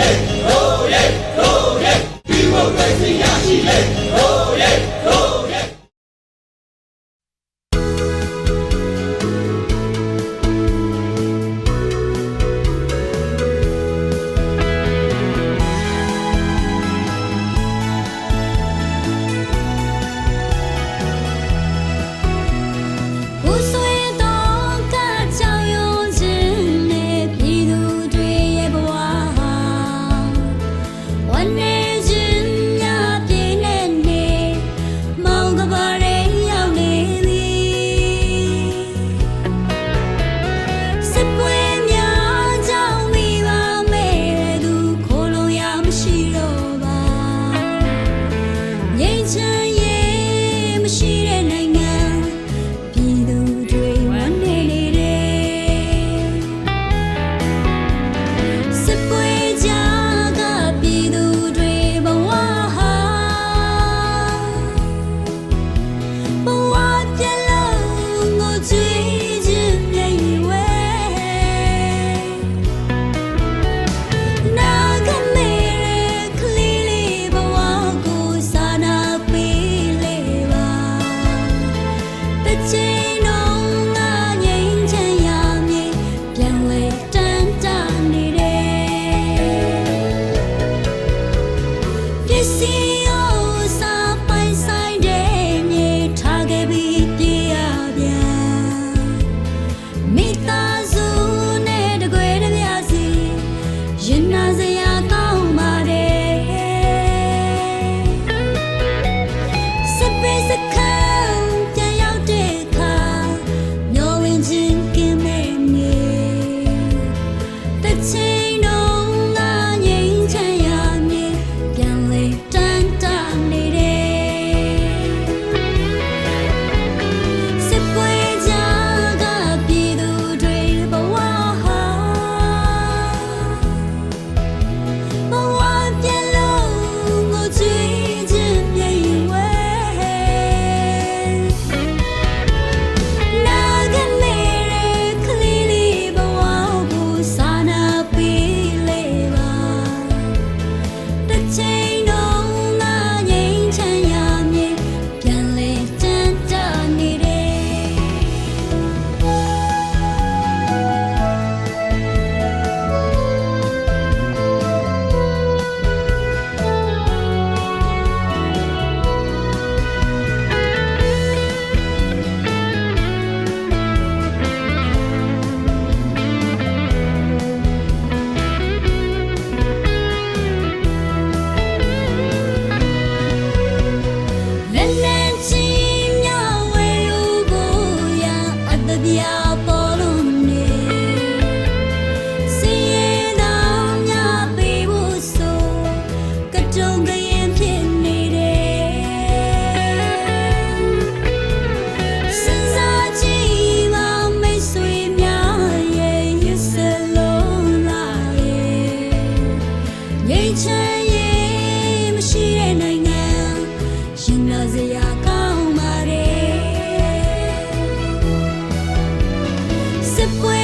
Hey! with